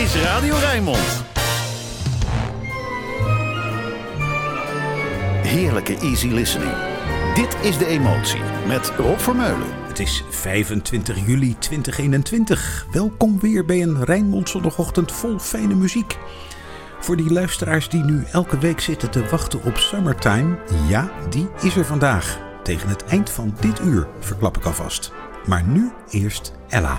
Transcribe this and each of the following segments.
is Radio Rijnmond. Heerlijke easy listening. Dit is De Emotie met Rob Vermeulen. Het is 25 juli 2021. Welkom weer bij een Rijnmond zondagochtend vol fijne muziek. Voor die luisteraars die nu elke week zitten te wachten op Summertime, ja, die is er vandaag. Tegen het eind van dit uur, verklap ik alvast. Maar nu eerst Ella.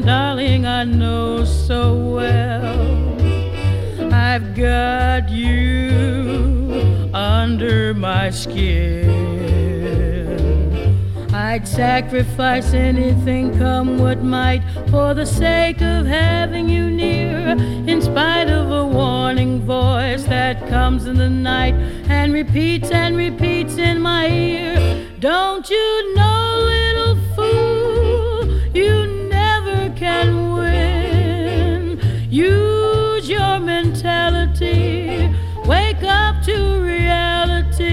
Darling, I know so well? I've got you under my skin. I'd sacrifice anything, come what might, for the sake of having you near. In spite of a warning voice that comes in the night and repeats and repeats in my ear. Don't you know, little can win. Use your mentality, wake up to reality.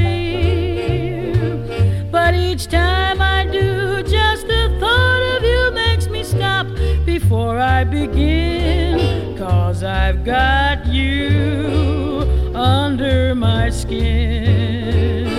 But each time I do, just the thought of you makes me stop before I begin. Cause I've got you under my skin.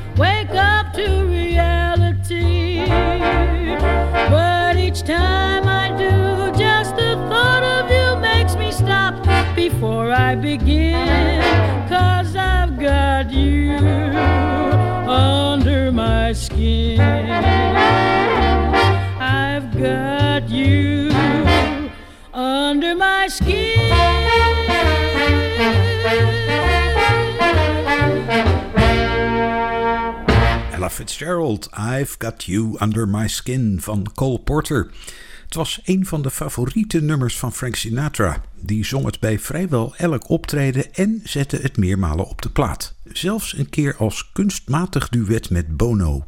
before I begin. Cause I've got you under my skin. I've got you under my skin. Ella Fitzgerald, I've Got You Under My Skin van Cole Porter. Het was een van de favoriete nummers van Frank Sinatra. Die zong het bij vrijwel elk optreden en zette het meermalen op de plaat. Zelfs een keer als kunstmatig duet met Bono.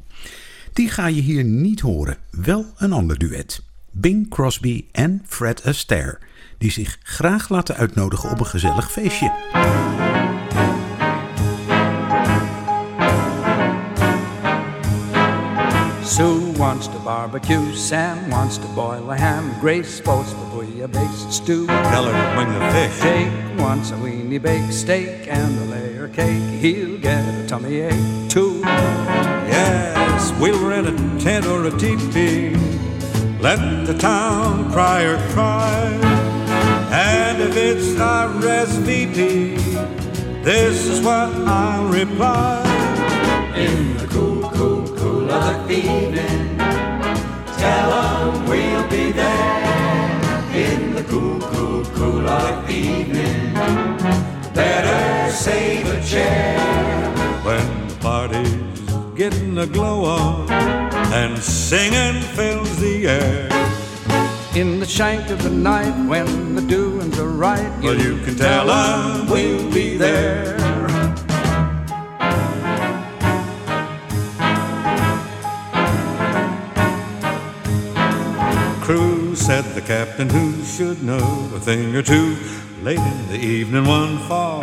Die ga je hier niet horen, wel een ander duet. Bing Crosby en Fred Astaire, die zich graag laten uitnodigen op een gezellig feestje. Sue wants to barbecue, Sam wants to boil a ham, Grace votes for bouillabaisse stew. Tell her to bring the fish. Jake wants a weenie baked steak and a layer cake. He'll get a tummy ache too. Yes, we'll rent a tent or a teepee. Let the town crier cry. And if it's RSVP, this is what I'll reply. In the cool, cool, cool of the evening, tell 'em we'll be there. In the cool, cool, cool of the evening, better save a chair. When the party's getting a glow on and singing fills the air. In the shank of the night when the doings are right, Well, you can tell 'em we'll be there. Crew said the captain who should know a thing or two. Late in the evening, one fall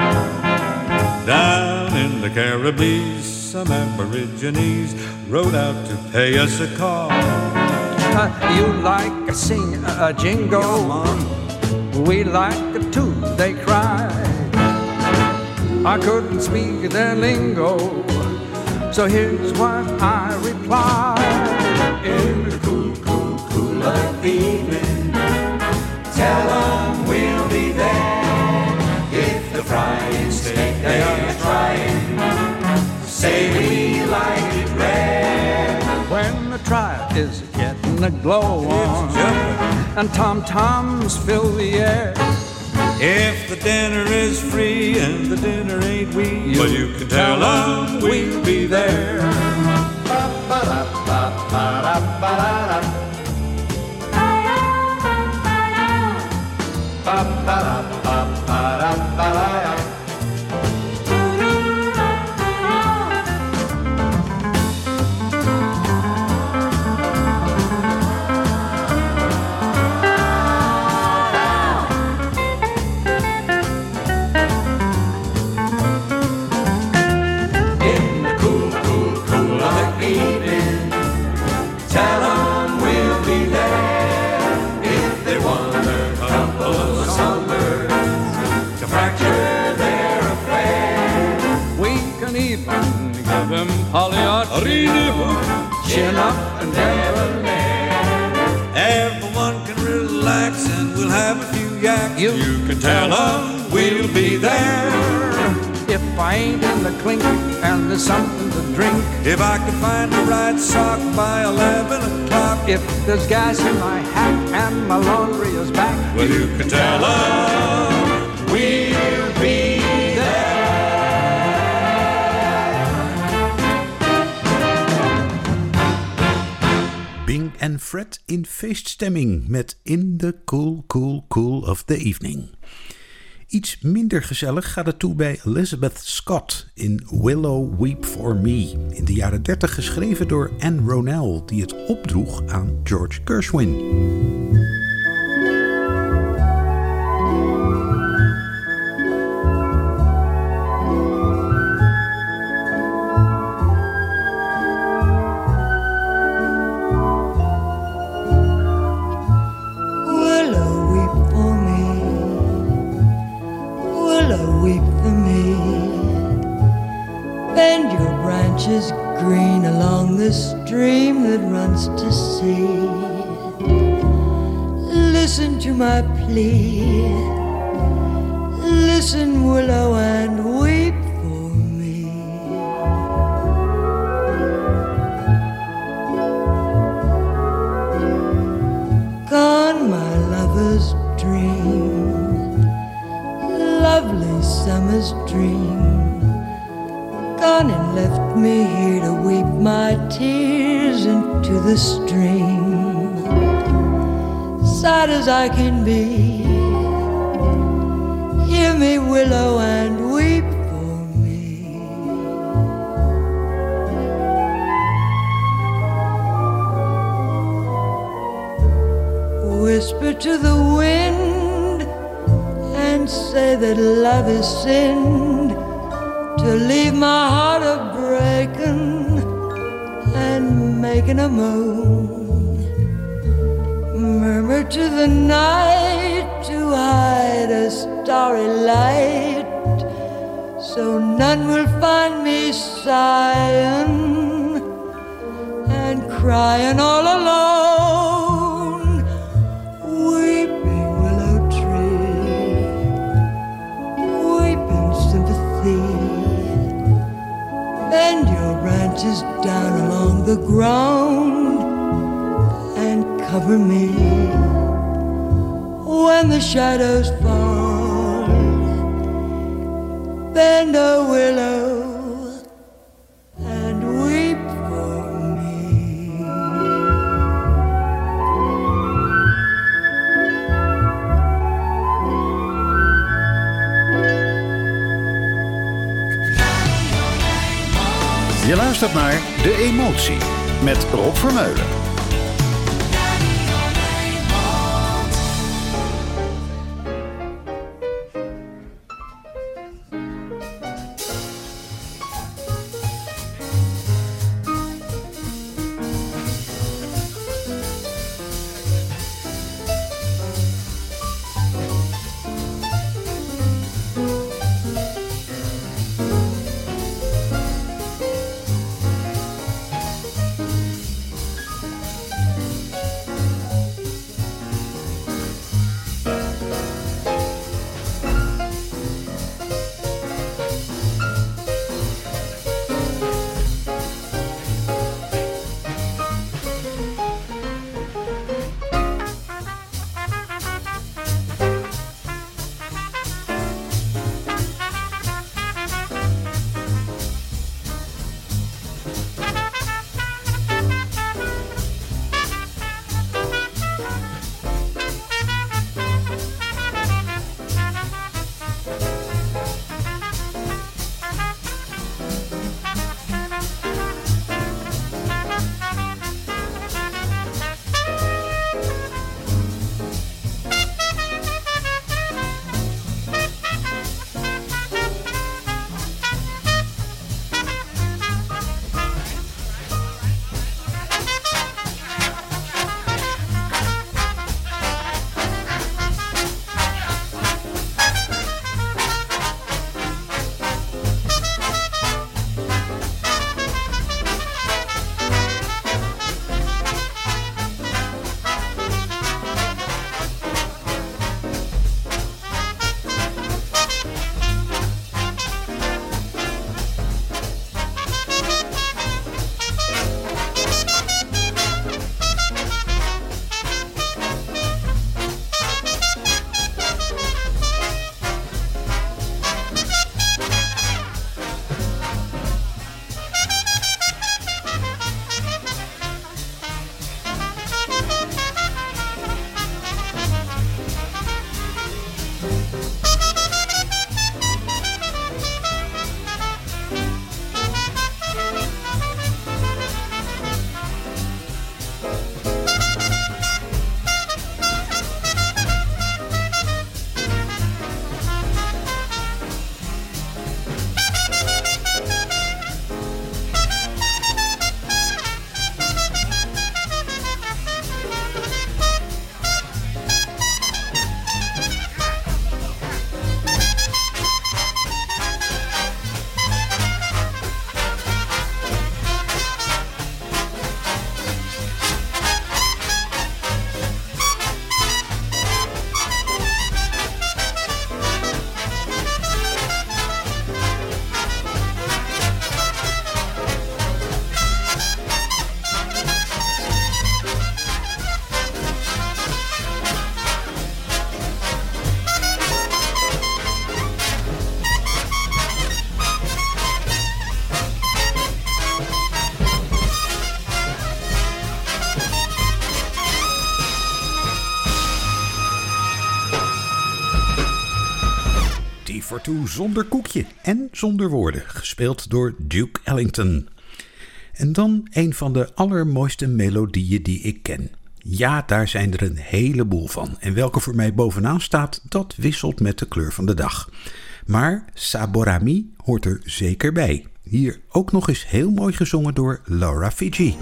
down in the Caribbees. Some Aborigines rode out to pay us a call. Uh, you like a sing, a jingle. We like a tune they cry. I couldn't speak their lingo, so here's what I reply. Of evening, tell them we'll be there. If the frying steak they are trying, say we like it red. When the trial is getting a glow on, and tom toms fill the air. If the dinner is free and the dinner ain't we, well, you can tell them we'll be there. Clink and there's something to drink, If I can find the right sock by 11 o'clock, if there's gas in my hat and my laundry is back, well, you can tell them we'll be there. Bing en Fred in feeststemming met In the Cool Cool Cool of the Evening. Iets minder gezellig gaat het toe bij Elizabeth Scott in Willow Weep for Me, in de jaren 30 geschreven door Anne Ronell, die het opdroeg aan George Gershwin. Bend your branches green along the stream that runs to sea. Listen to my plea. Listen, willow, as I can be, To the night to hide a starry light so none will find me sighing and crying all alone, weeping willow tree, weeping sympathy. Bend your branches down along the ground and cover me when the shadows fall. Bend a willow and weep for me. Je luistert naar De Emotie met Rob Vermeulen. Zonder koekje en zonder woorden, gespeeld door Duke Ellington. En dan een van de allermooiste melodieën die ik ken. Ja, daar zijn er een heleboel van. En welke voor mij bovenaan staat, dat wisselt met de kleur van de dag. Maar Saborami hoort er zeker bij. Hier ook nog eens heel mooi gezongen door Laura Fiji.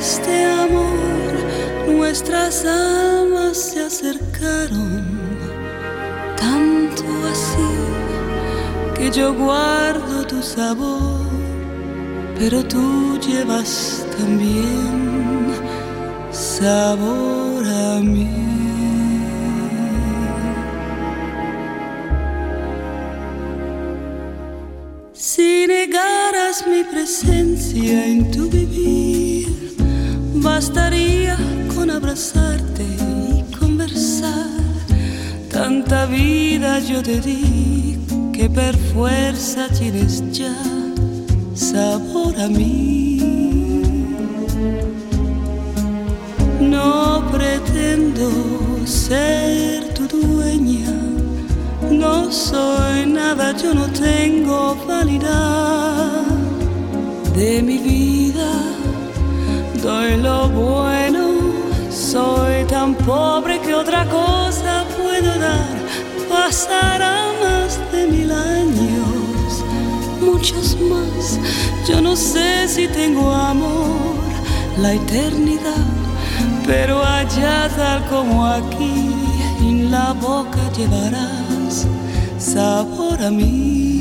Este amor, nuestras almas se acercaron, tanto así que yo guardo tu sabor, pero tú llevas también sabor a mí. Mi presencia en tu vivir, bastaría con abrazarte y conversar. Tanta vida yo te di que per fuerza tienes ya sabor a mí. No pretendo ser tu dueña no soy nada, yo no tengo vanidad de mi vida. Doy lo bueno, soy tan pobre que otra cosa puedo dar. Pasará más de mil años, muchos más. Yo no sé si tengo amor, la eternidad, pero allá tal como aquí, en la boca llevarás sabor a mí.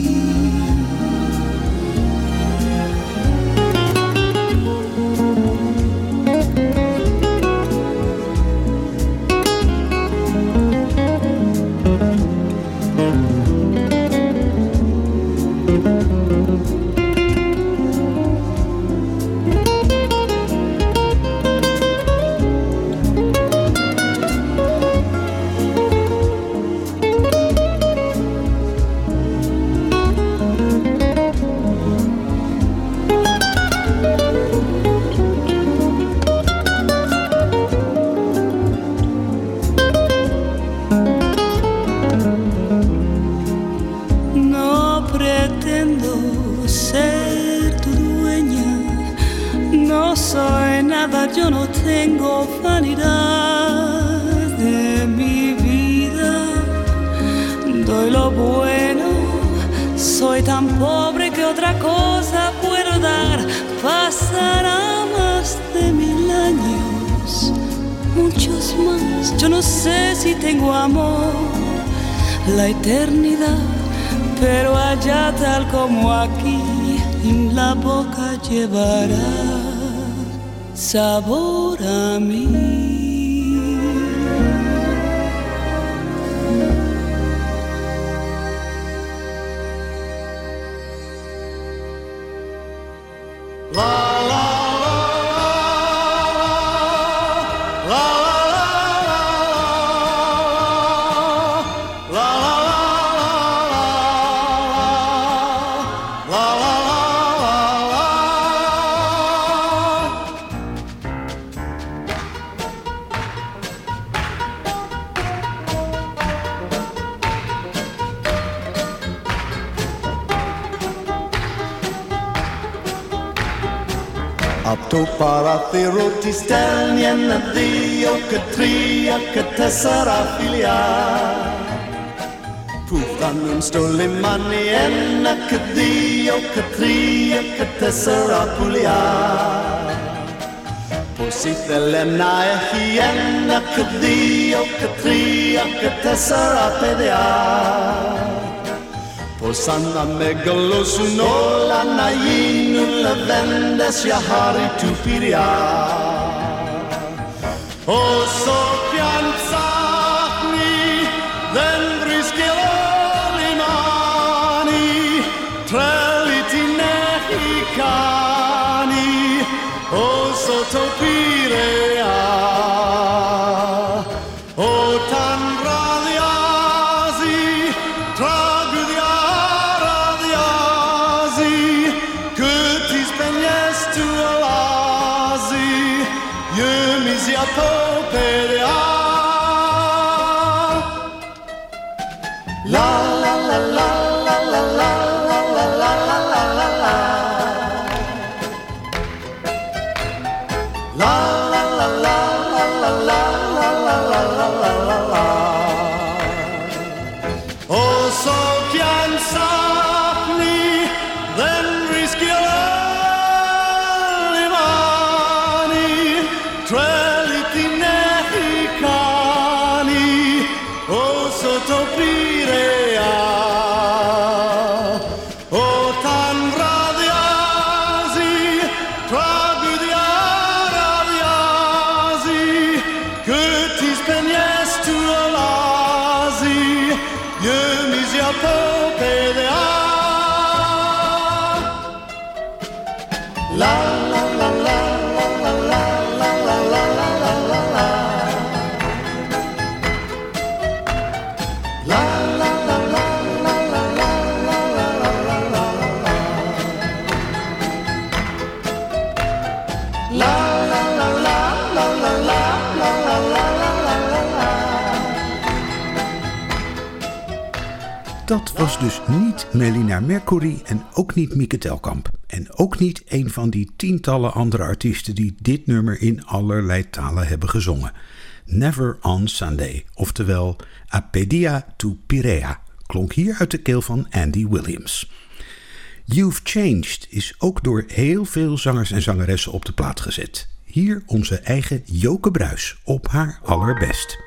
Το παράθυρο τη στέλνει ένα, δύο και τρία και τέσσερα φιλιά. Που φτάνουν στο λιμάνι ένα και δύο και τρία και τέσσερα πουλιά. Πως ήθελε να έχει ένα και δύο και τρία και τέσσερα παιδιά. Πως αν να μεγαλώσουν όλα να γίνουν vendes jag har i Tupiria. Och så fjärmt dus niet Melina Mercury en ook niet Mieke Telkamp. En ook niet een van die tientallen andere artiesten die dit nummer in allerlei talen hebben gezongen. Never on Sunday, oftewel Apedia to Pirea, klonk hier uit de keel van Andy Williams. You've Changed is ook door heel veel zangers en zangeressen op de plaat gezet. Hier onze eigen Joke Bruis op haar allerbest.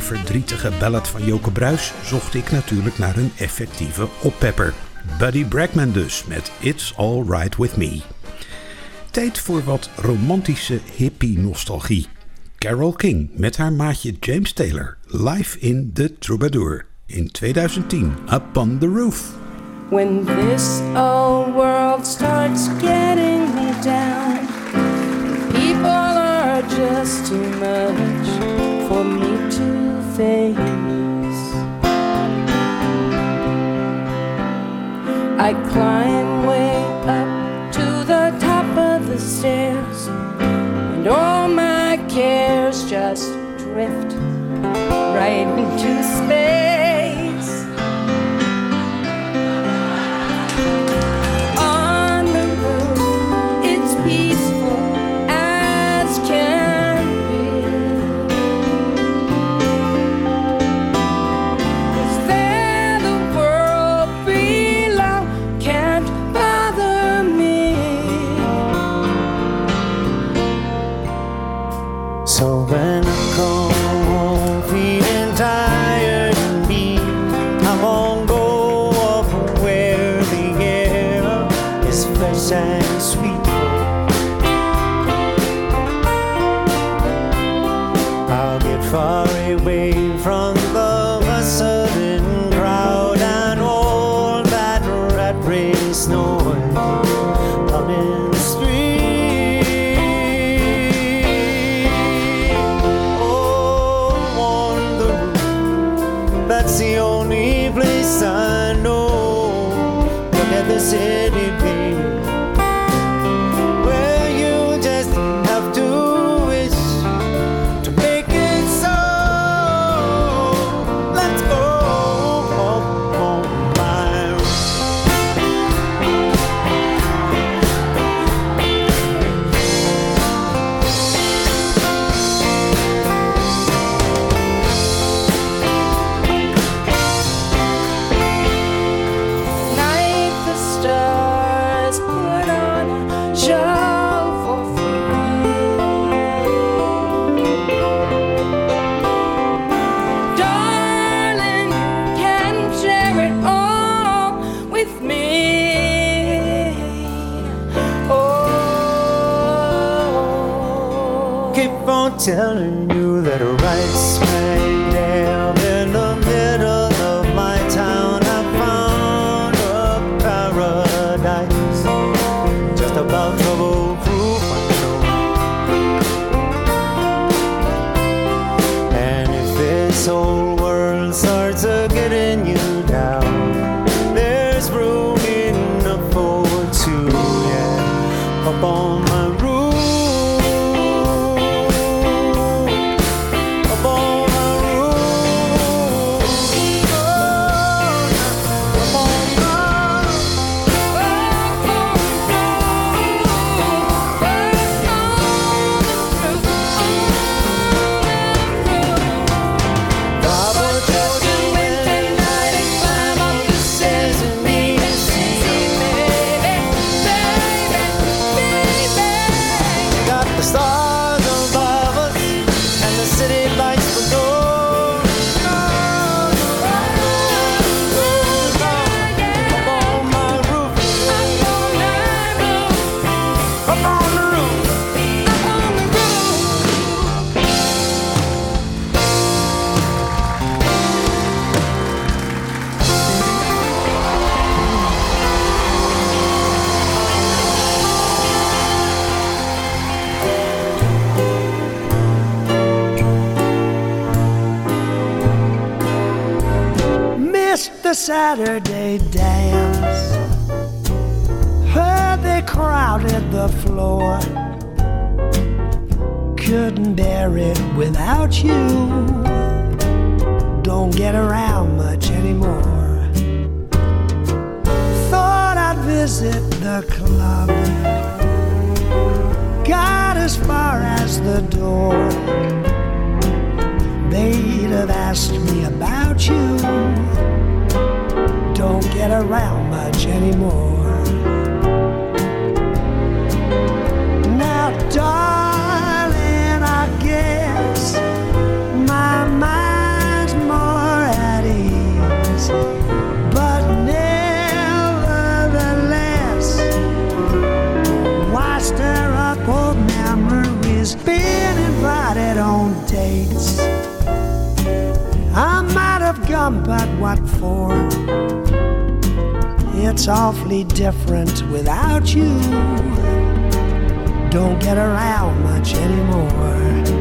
Verdrietige ballad van Joke Bruis zocht ik natuurlijk naar een effectieve oppepper. Buddy Bragman dus met It's All Right With Me. Tijd voor wat romantische hippie-nostalgie. Carole King met haar maatje James Taylor live in The Troubadour in 2010 Up on the Roof. When this old world starts getting me down, people are just too much for me to face. I climb way up to the top of the stairs, and all my cares just drift right into space. So when you that right smack The Saturday dance. Heard they crowded the floor. Couldn't bear it without you. Don't get around much anymore. Thought I'd visit the club. Got as far as the door they'd have asked me about you. Don't get around much anymore. Now, darling, I guess my mind's more at ease. But nevertheless, why stir up old memories? Been invited on dates. I might have gone, but what for? It's awfully different without you. Don't get around much anymore.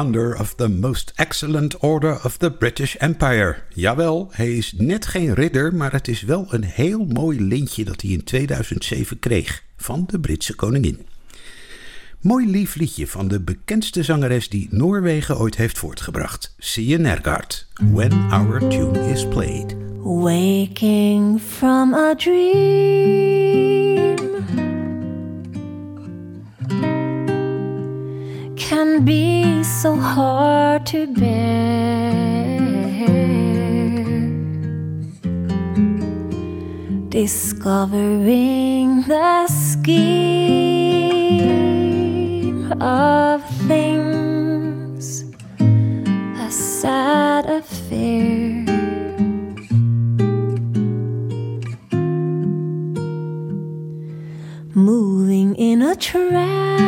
Commander of the most excellent order of the British Empire. Jawel, hij is net geen ridder, maar het is wel een heel mooi lintje dat hij in 2007 kreeg van de Britse koningin. Mooi lief liedje van de bekendste zangeres die Noorwegen ooit heeft voortgebracht, Siye Nergard. When Our Tune is Played. Waking from a dream can be so hard to bear. Discovering the scheme of things, a sad affair. Moving in a trap.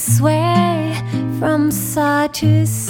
sway from side to side.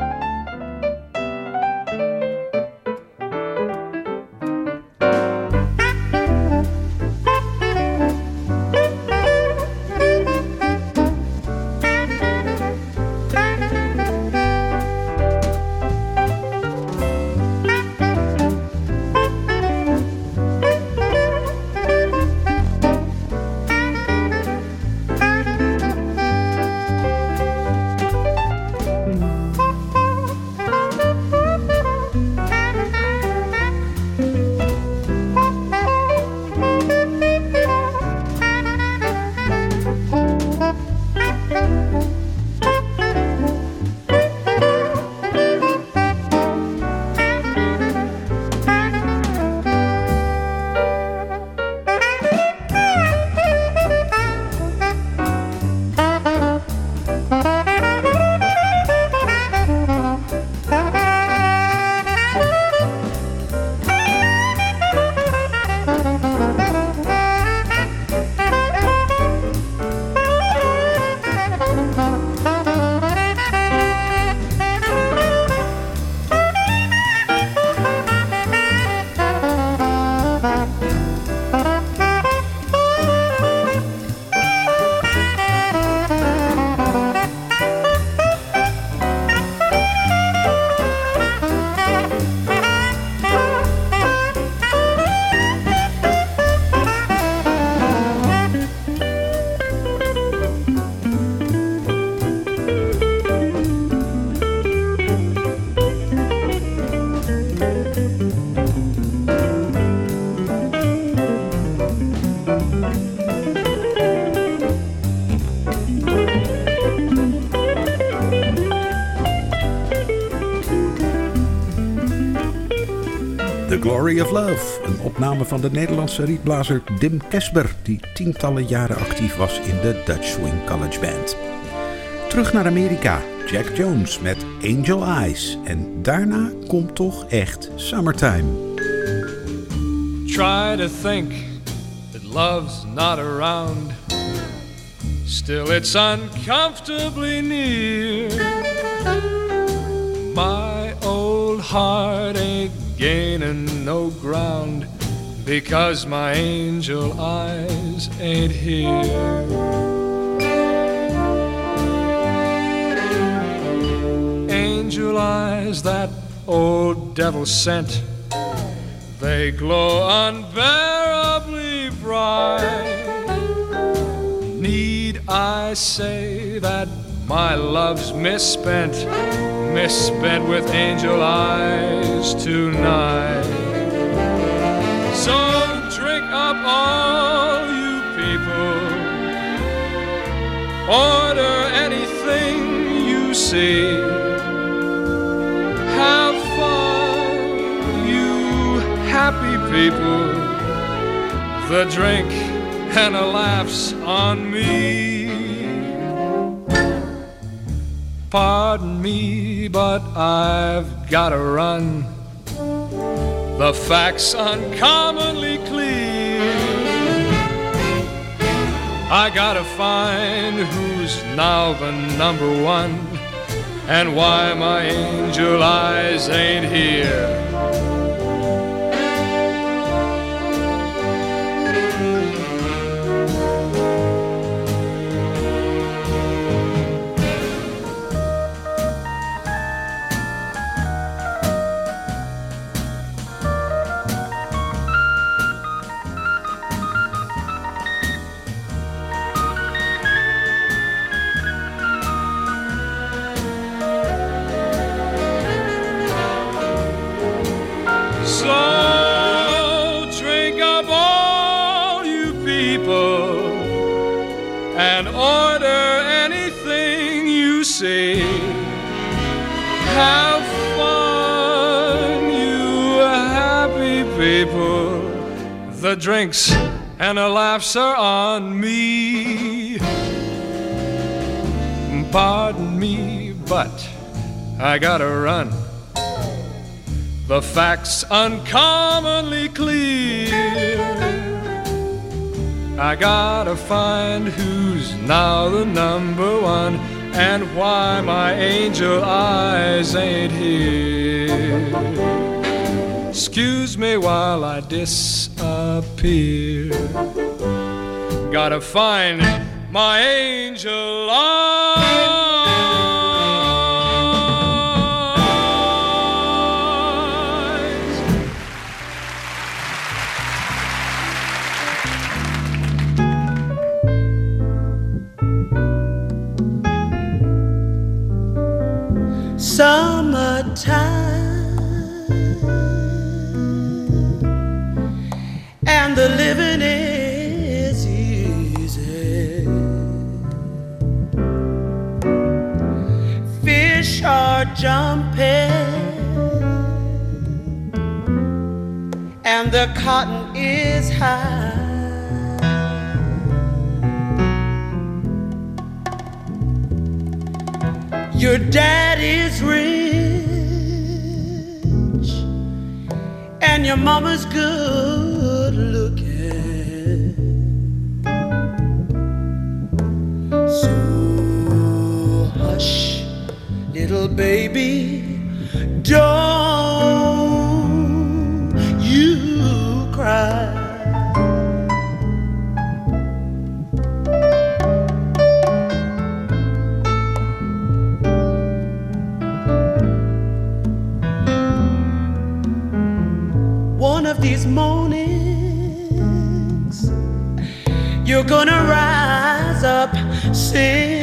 Of Love, een opname van de Nederlandse rietblazer Dim Kesber, die tientallen jaren actief was in de Dutch Swing College Band. Terug naar Amerika, Jack Jones met Angel Eyes. En daarna komt toch echt Summertime. Try to think love's not around. Still, it's uncomfortably near. My old heart gaining no ground because my angel eyes ain't here. Angel eyes that old devil sent, they glow unbearably bright. Need I say that my love's misspent, misspent with angel eyes tonight? So drink up all you people, order anything you see. Have fun, you happy people. The drink and a laugh's on me. Pardon me, but I've gotta run. The facts uncommonly clear. I gotta find who's now the number one and why my angel eyes ain't here. People. The drinks and the laughs are on me. Pardon me, but I gotta run. The facts uncommonly clear. I gotta find who's now the number one and why my angel eyes ain't here. Excuse me while I disappear. Gotta find my angel eyes. Summertime jumping and the cotton is high. Your daddy's rich and your mama's good looking. Little baby, don't you cry. One of these mornings, you're gonna rise up singing.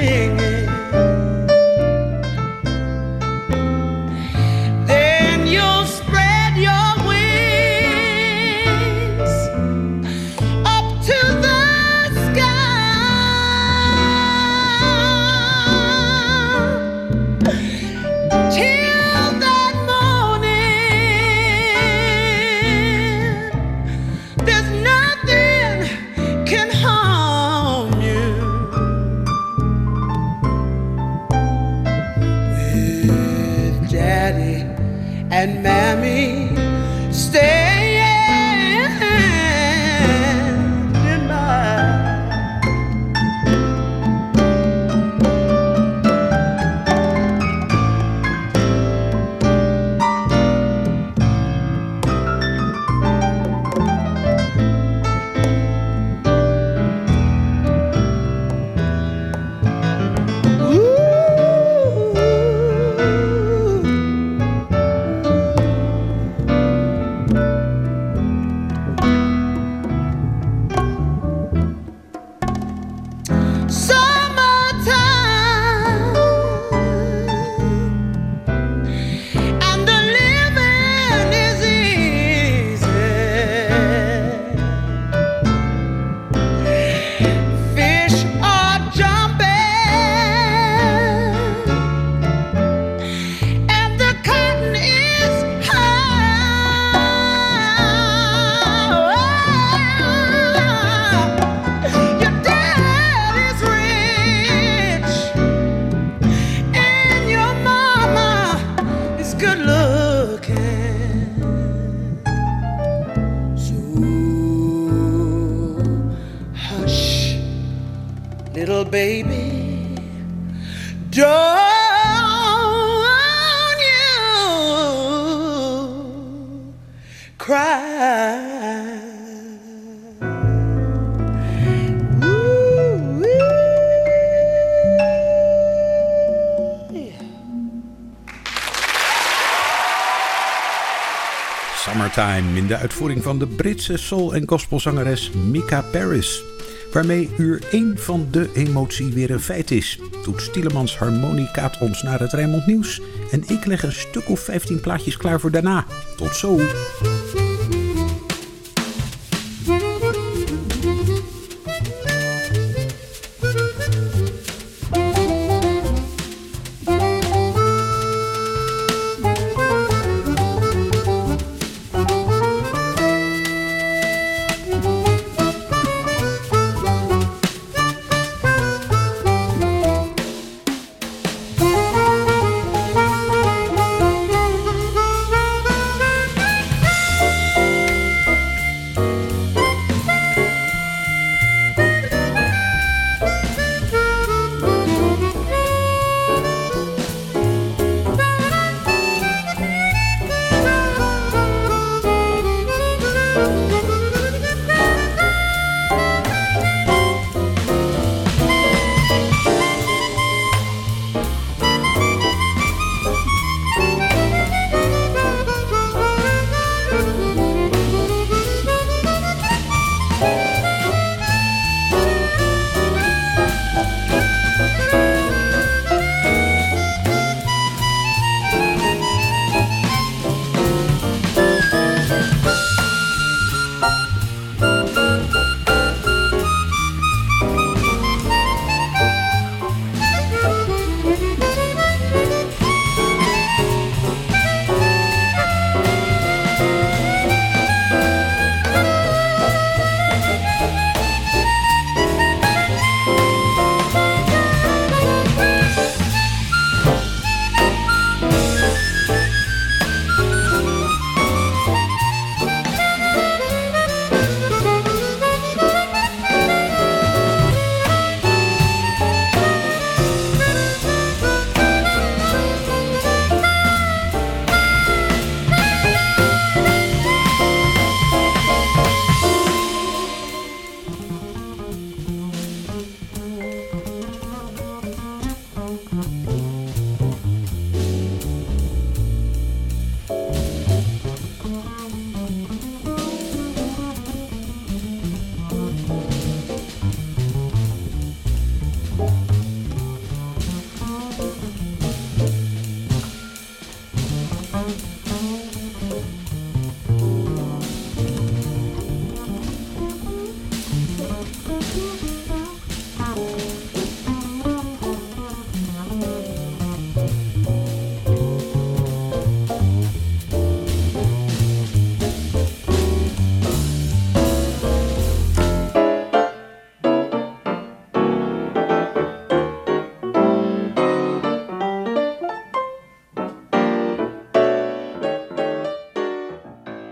In de uitvoering van de Britse soul- en gospelzangeres Mika Paris. Waarmee uur 1 van de emotie weer een feit is. Toet Stielemans harmonicaat ons naar het Rijnmond Nieuws. En ik leg een stuk of 15 plaatjes klaar voor daarna. Tot zo!